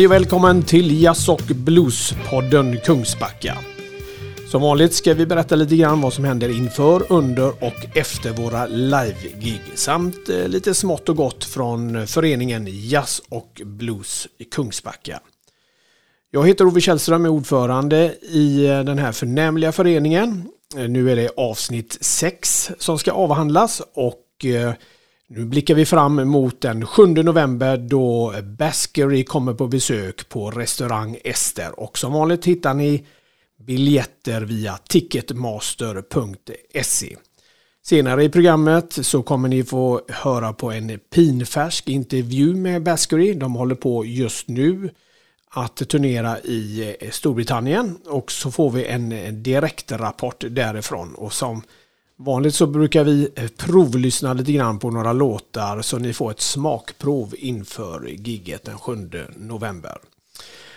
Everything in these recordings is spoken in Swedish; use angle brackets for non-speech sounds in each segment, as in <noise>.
Hej och välkommen till Jazz och Bluespodden Kungsbacka. Som vanligt ska vi berätta lite grann vad som händer inför, under och efter våra live-gig samt eh, lite smått och gott från föreningen Jazz och Blues i Kungsbacka. Jag heter Ove Källström, är ordförande i eh, den här förnämliga föreningen. Eh, nu är det avsnitt 6 som ska avhandlas och eh, nu blickar vi fram mot den 7 november då Baskery kommer på besök på restaurang Ester och som vanligt hittar ni biljetter via ticketmaster.se. Senare i programmet så kommer ni få höra på en pinfärsk intervju med Baskery. De håller på just nu att turnera i eh, Storbritannien och så får vi en eh, direktrapport därifrån och som vanligt så brukar vi eh, provlyssna lite grann på några låtar så ni får ett smakprov inför gigget den 7 november.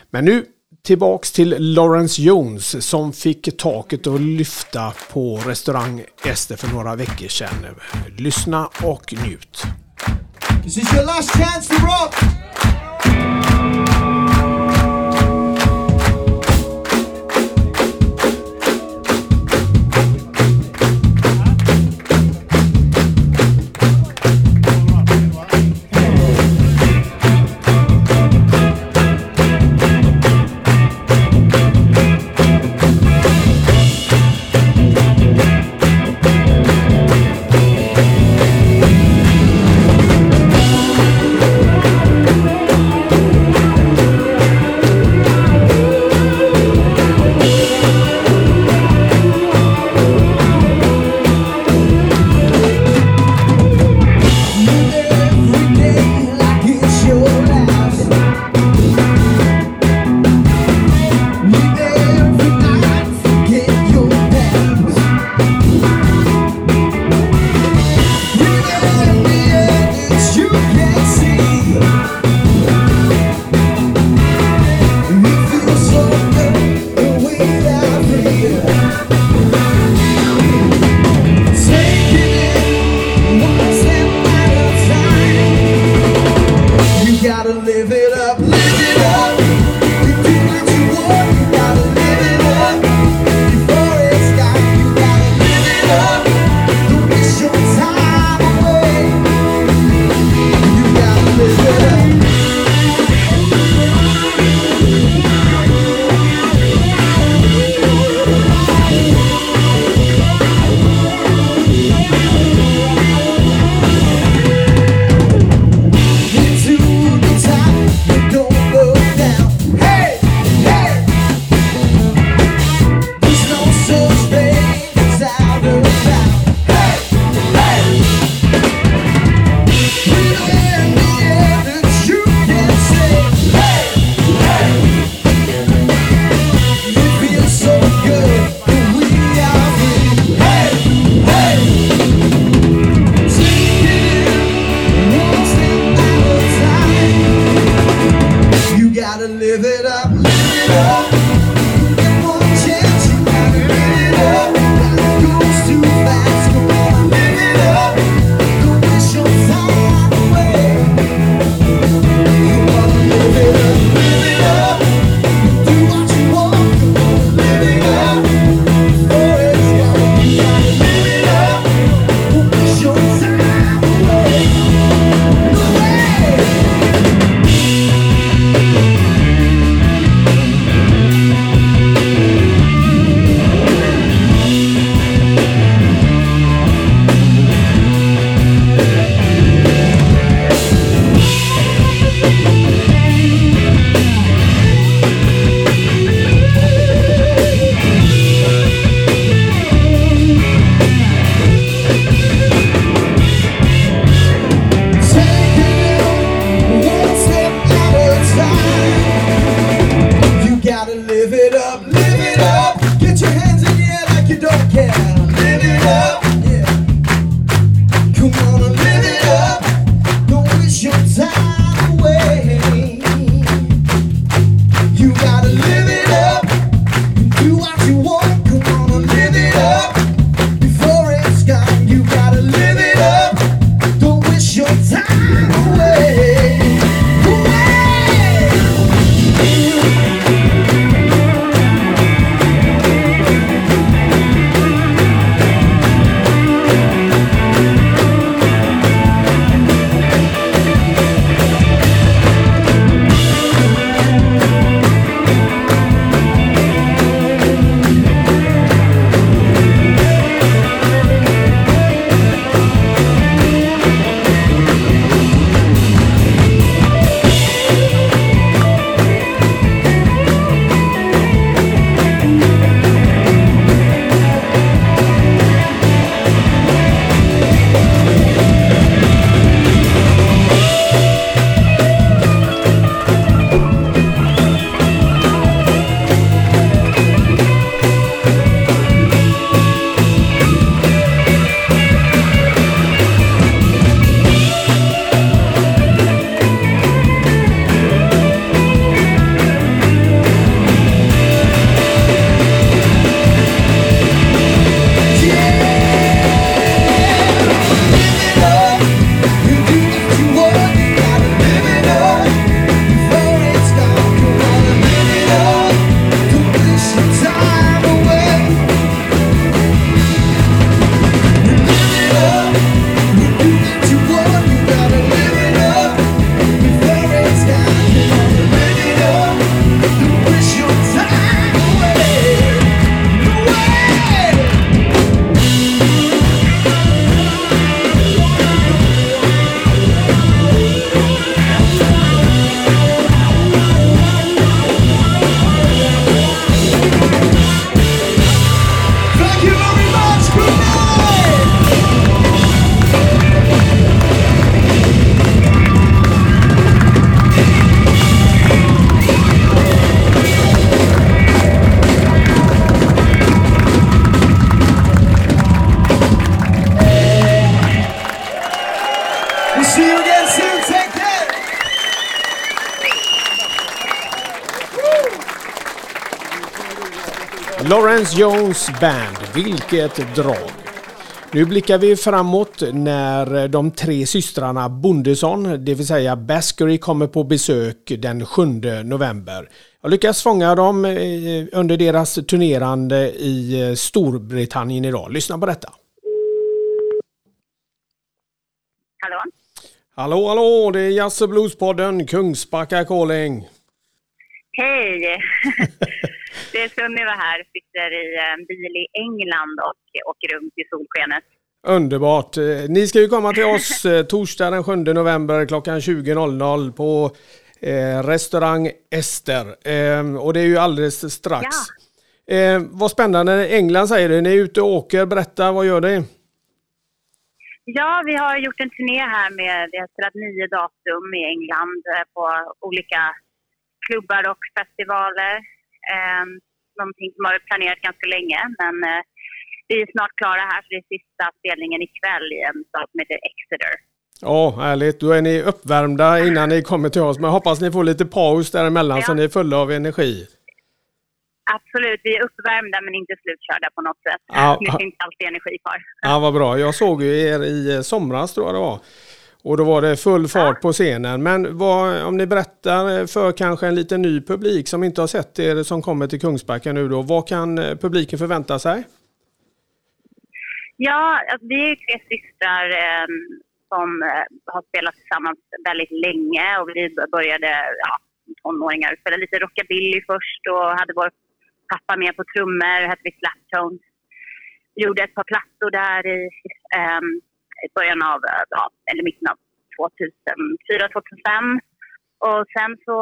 Men nu tillbaks till Lawrence Jones som fick taket att lyfta på restaurang Ester för några veckor sedan. Lyssna och njut. This is your last chance to rock! Lawrence Jones Band, vilket drag! Nu blickar vi framåt när de tre systrarna Bondesson, det vill säga Baskery, kommer på besök den 7 november. Jag lyckas fånga dem eh, under deras turnerande i eh, Storbritannien idag. Lyssna på detta. Hallå? Hallå, hallå! Det är Jazz och Bluespodden, Kungsbacka calling. Hej! <laughs> det är Sunniva här, sitter i en bil i England och åker runt i solskenet. Underbart! Eh, ni ska ju komma till oss torsdag den 7 november klockan 20.00 på eh, restaurang Ester. Eh, och det är ju alldeles strax. Ja. Eh, vad spännande, England säger du. Ni är ute och åker. Berätta, vad gör ni? Ja, vi har gjort en turné här med, vi har spelat nio datum i England eh, på olika klubbar och festivaler. Eh, någonting som har planerat ganska länge, men eh, vi är snart klara här, så det är sista spelningen ikväll i en stad som heter Exeter. Ja, härligt. Då är ni uppvärmda innan ni kommer till oss. Men jag hoppas ni får lite paus däremellan ja. så ni är fulla av energi. Absolut, vi är uppvärmda men inte slutkörda på något sätt. Ja. Det finns alltid energi kvar. Ja, vad bra. Jag såg ju er i eh, somras tror jag det var. Och då var det full fart på scenen. Men vad, om ni berättar för kanske en lite ny publik som inte har sett er som kommer till Kungsbacka nu då. Vad kan eh, publiken förvänta sig? Ja, alltså, vi är tre systrar eh, som eh, har spelat tillsammans väldigt länge och vi började ja, tonåringar spela lite rockabilly först och hade vår pappa med på trummor, hette vi Slaptones. Gjorde ett par plattor där i i början av, ja, eller mitten av 2004-2005. Och sen så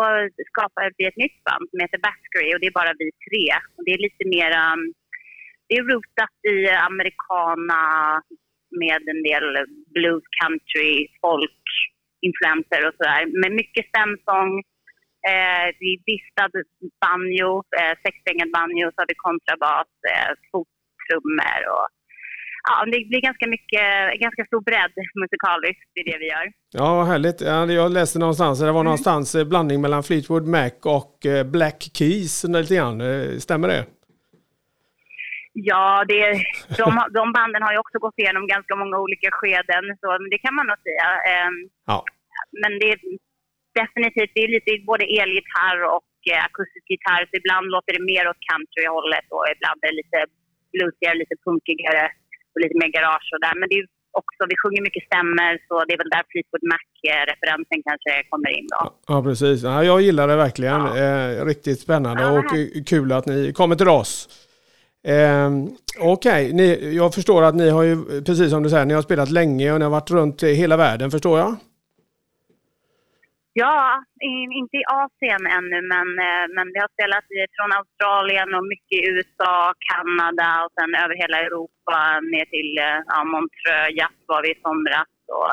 skapade vi ett nytt band som heter Baskery och det är bara vi tre. Och det är lite mer, um, det är rotat i americana med en del blues, country, folk, influenser och sådär. Med mycket stämsång, eh, distad banjo, eh, sexsträngad banjo, så har vi kontrabas, eh, fottrummor och ja, det blir ganska mycket, ganska stor bredd musikaliskt i det vi gör. Ja, vad härligt. Jag läste någonstans, det var mm. någonstans eh, blandning mellan Fleetwood Mac och eh, Black Keys lite grann. Eh, stämmer det? Ja, det, de, de banden har ju också gått igenom ganska många olika skeden, så det kan man nog säga. Ehm, ja. Men det är definitivt, det är lite både elgitarr och akustisk gitarr, så ibland låter det mer åt countryhållet och ibland är det lite bluesigare, lite punkigare och lite mer garage och där. Men det är också, vi sjunger mycket stämmer, så det är väl där Fleetwood Mac-referensen kanske kommer in då. Ja, precis. Ja, jag gillar det verkligen. Ja. Eh, riktigt spännande ja, och kul att ni kommer till oss. Eh, Okej, okay. jag förstår att ni har ju, precis som du säger, ni har spelat länge och ni har varit runt hela världen, förstår jag? Ja, inte i Asien ännu, men, eh, men vi har spelat från Australien och mycket i USA, Kanada och sen över hela Europa ner till eh, ja, Montreux Jazz var vi i somras. Och,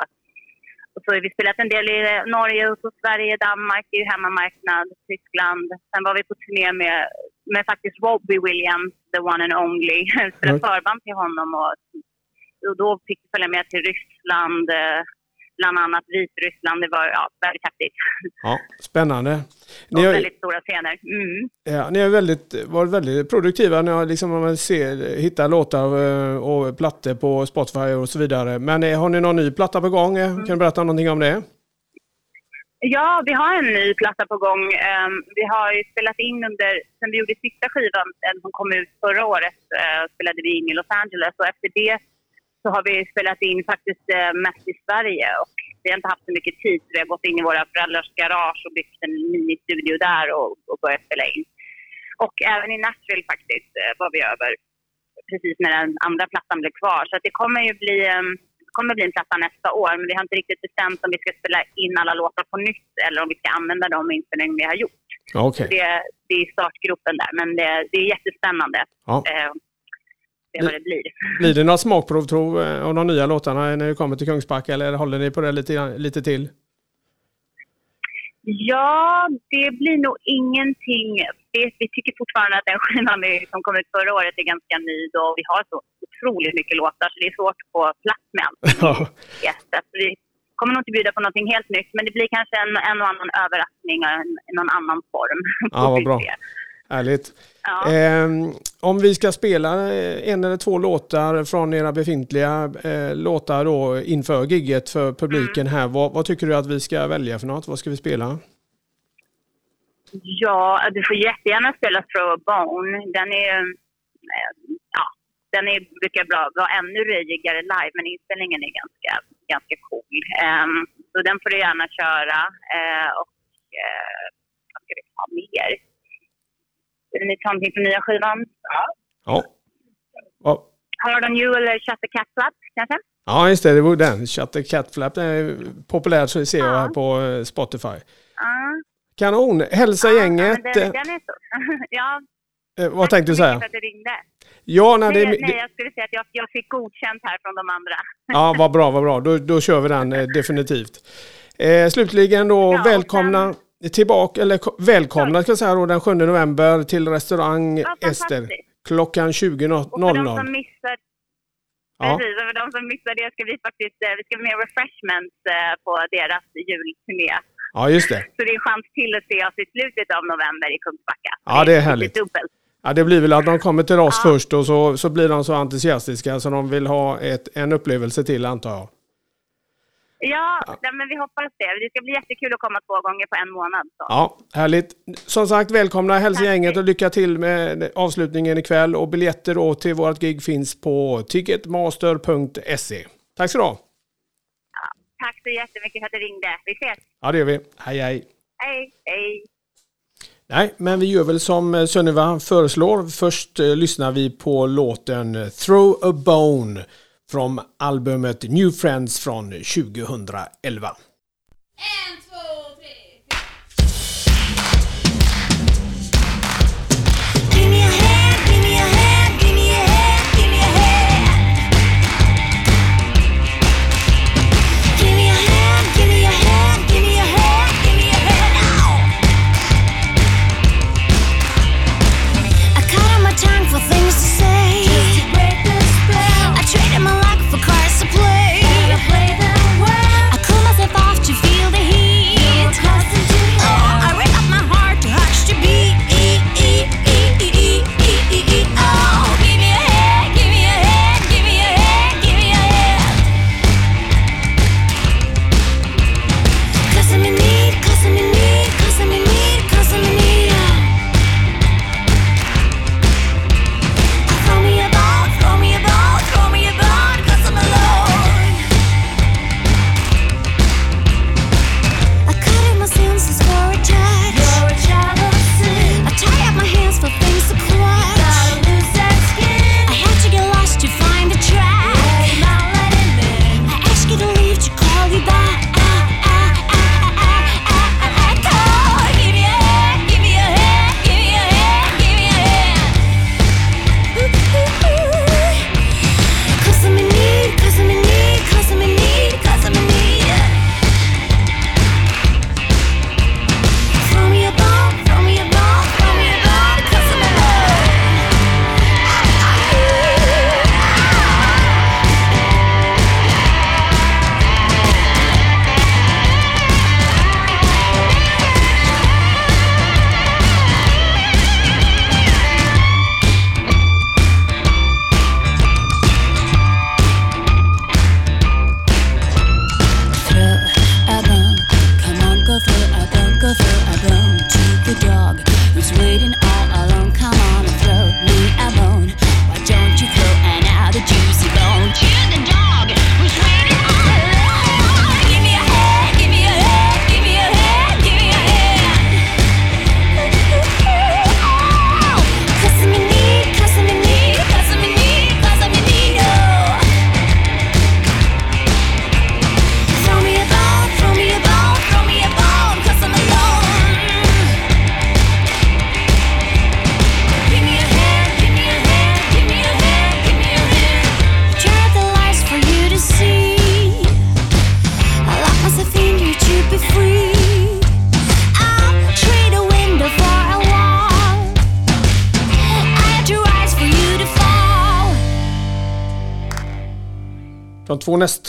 och så har vi spelat en del i Norge, och så Sverige, Danmark, det är ju hemmamarknad, Tyskland. Sen var vi på turné med med faktiskt Robbie Williams, the one and only. <laughs> Spelade mm. förband till honom och, och då fick vi följa med till Ryssland, eh, bland annat Vitryssland. Det var ja, väldigt häftigt. <laughs> Ja, spännande. Ni har, väldigt stora scener. Mm. Ja, ni har väldigt, varit väldigt produktiva. Ni har liksom, man ser, hittat låtar eh, och plattor på Spotify och så vidare. Men eh, har ni någon ny platta på gång? Mm. Kan du berätta någonting om det? Ja, vi har en ny platta på gång. Um, vi har ju spelat in under, sen vi gjorde sista skivan, den som kom ut förra året, spelade vi in i Los Angeles och efter det så har vi spelat in faktiskt uh, mest i Sverige och vi har inte haft så mycket tid så vi har gått in i våra föräldrars garage och byggt en ministudio där och, och börjat spela in. Och även i Nashville faktiskt uh, var vi över precis när den andra plattan blev kvar. Så det kommer ju bli um, kommer bli en platta nästa år, men vi har inte riktigt bestämt om vi ska spela in alla låtar på nytt eller om vi ska använda de inspelningar vi har gjort. Okay. Det, det är startgruppen där, men det, det är jättespännande. Ja. Eh, det vad det blir. Blir det några smakprov eh, av de nya låtarna när det kommer till Kungsbacka eller håller ni på det lite, lite till? Ja, det blir nog ingenting. Det, vi tycker fortfarande att den skivan som kom ut förra året är ganska ny och vi har så otroligt mycket låtar så det är svårt att få plats med allt. Ja. vi kommer nog inte bjuda på någonting helt nytt men det blir kanske en, en och annan överraskning i någon annan form. Ja, vad bra. <laughs> Härligt. Ja. Eh, om vi ska spela eh, en eller två låtar från era befintliga eh, låtar då inför gigget för publiken Mm. här. Vad, vad tycker du att vi ska välja för något? Vad ska vi spela? Ja, du får jättegärna spela Throw a Bone. Den är, eh, ja, den är, brukar bra, vara ännu röjigare live, men inspelningen är ganska, ganska cool. Ehm, så den får du gärna köra. Eh, och eh, vad ska vi ha mer? Ta någonting från nya skivan? Ja. Ja. Hard on you eller Shut the Cat Flap kanske? Ja, just det. Det var den. Shut the cat flap. Den är populär så ser jag Ja. här på eh, Spotify. Ja. Kanon! Hälsa Ja, gänget. men Den, den är så. <laughs> ja, Eh, vad tack tänkte du så mycket säga? för att du ringde. Ja, nej, det, Nej, det, nej, jag skulle säga att jag, jag fick godkänt här från de andra. <laughs> Ja, vad bra, vad bra. Då, då kör vi den eh, definitivt. Eh, slutligen då, Ja, och välkomna tillbaka, eller ko- välkomna ska jag säga då, den 7 november till restaurang Ja, Ester. Klockan Och för de som 20.00. missar, Ja. precis, för de som missar det ska vi faktiskt eh, vi ska med refreshments eh, på deras julturné. ja, just det. Så det är en chans till att se oss i slutet av november i Kungsbacka. Ja, det är härligt. Dubbelt. Ja, det blir väl att de kommer till oss Ja. först och så, så blir de så entusiastiska så de vill ha ett, en upplevelse till antar jag. Ja, nej, men vi hoppas det. Det ska bli jättekul att komma två gånger på en månad. Så. Ja, härligt. Som sagt, välkomna hälsa gänget och lycka till med avslutningen ikväll. Och biljetter då till vårt gig finns på ticketmaster.se. Tack så du ha. Tack så jättemycket för att du ringde. Vi ses. Ja, det gör vi. Hej, hej. Hej, hej. Nej, men vi gör väl som eh, Sunniva föreslår. Först eh, lyssnar vi på låten Throw a Bone från albumet New Friends från 2011. En,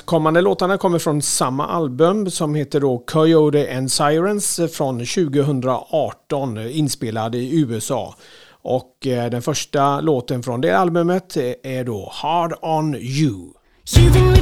Kommande låtarna kommer från samma album som heter då Coyote and Sirens från 2018 inspelad i USA. Och eh, den första låten från det albumet eh, är då Hard On You. You've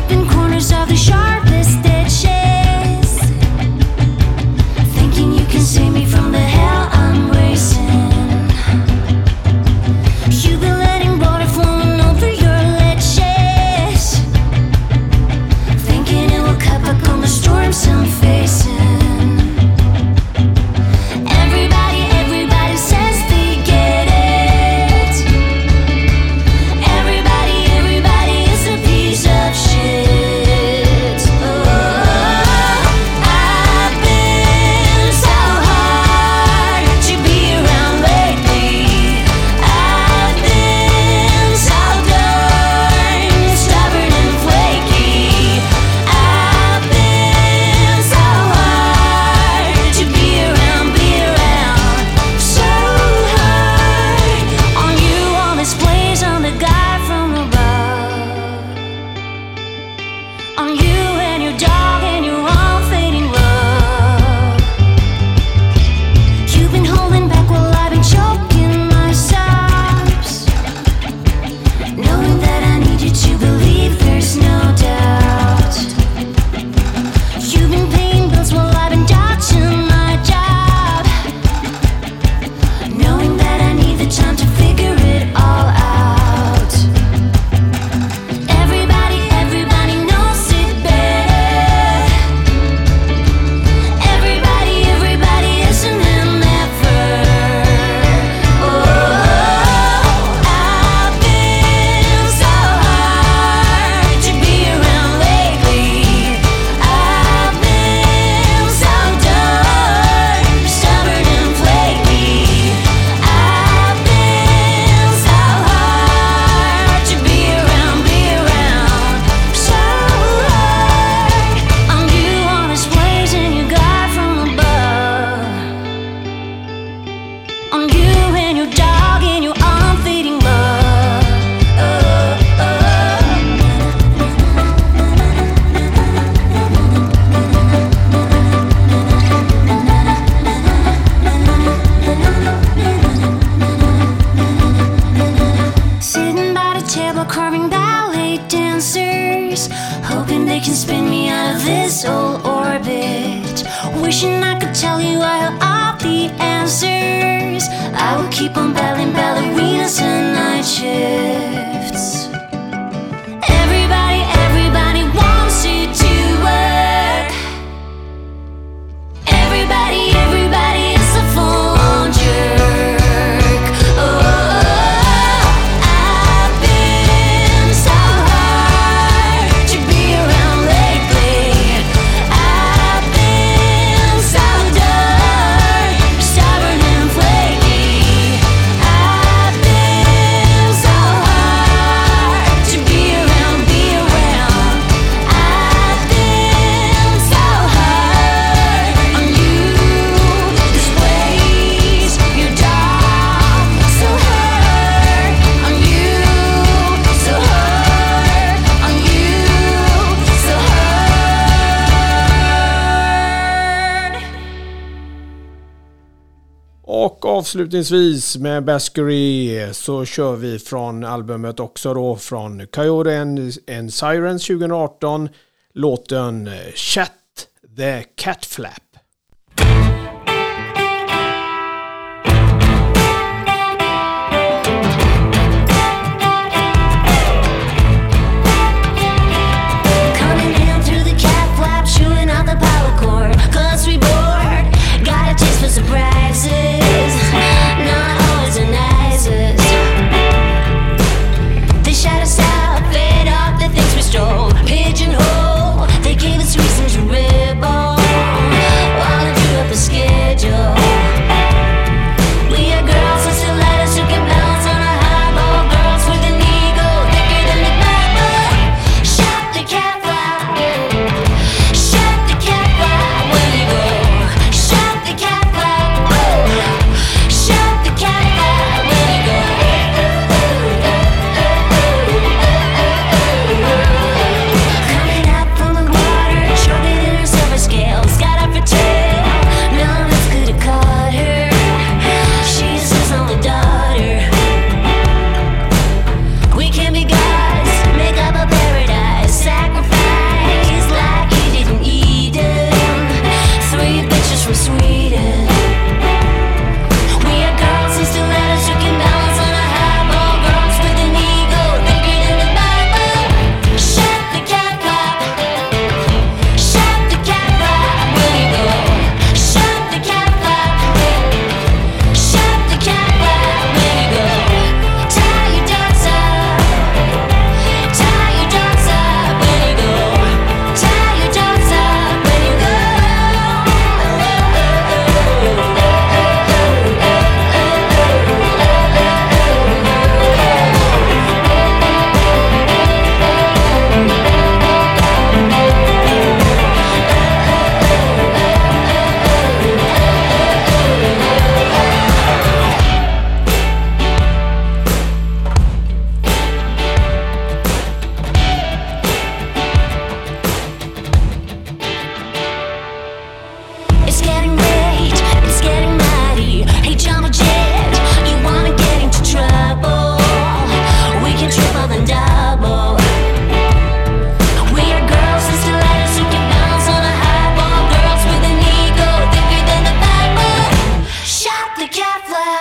avslutningsvis med Baskery så kör vi från albumet också då från Coyote and, and Sirens 2018 låten Chat the Catflap.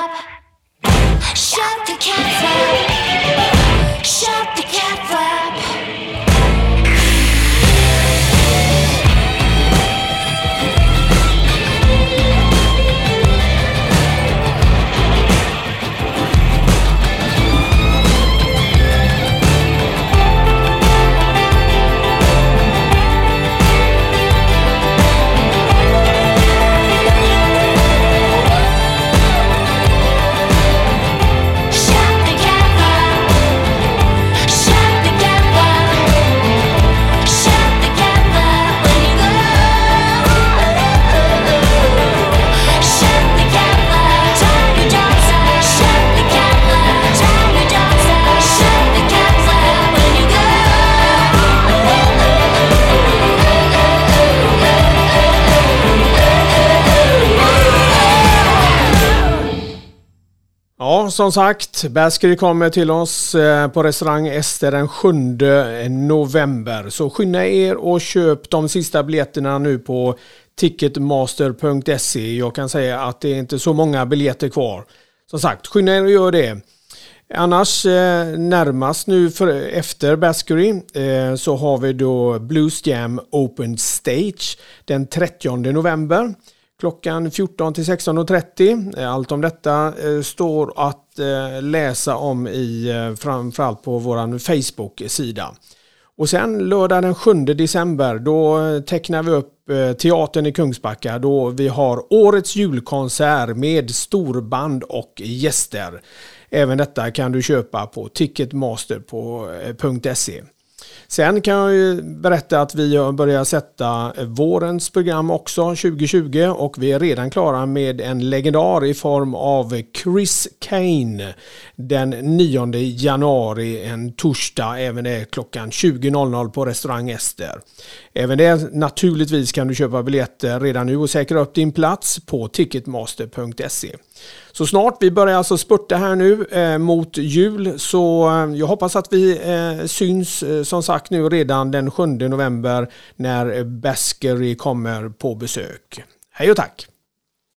up. Ja, som sagt, Baskery kommer till oss eh, på restaurang Ester den 7 november. Så skynda er och köp de sista biljetterna nu på ticketmaster.se. Jag kan säga att det är inte så många biljetter kvar. Som sagt, skynda er och gör det. Annars eh, närmast nu för, efter Baskery eh, så har vi då Blues Jam Open Stage den 30 november klockan 14 till 16.30. Eh, allt om detta eh, står att eh, läsa om i framförallt på vår Facebook-sida. Och sen lördag den 7 december då tecknar vi upp Teatern i Kungsbacka då vi har årets julkonsert med storband och gäster. Även detta kan du köpa på ticketmaster.se. Sen kan jag ju berätta att vi har börjat sätta eh, vårens program också 2020 och vi är redan klara med en legendar i form av Chris Kane den 9 januari, en torsdag, även det klockan 20.00 på restaurang Ester. Även det naturligtvis kan du köpa biljetter eh, redan nu och säkra upp din plats på ticketmaster.se. Så snart, vi börjar alltså spurta här nu eh, mot jul så eh, jag hoppas att vi eh, syns eh, som sagt nu redan den 7 november när Baskery kommer på besök. Hej och tack!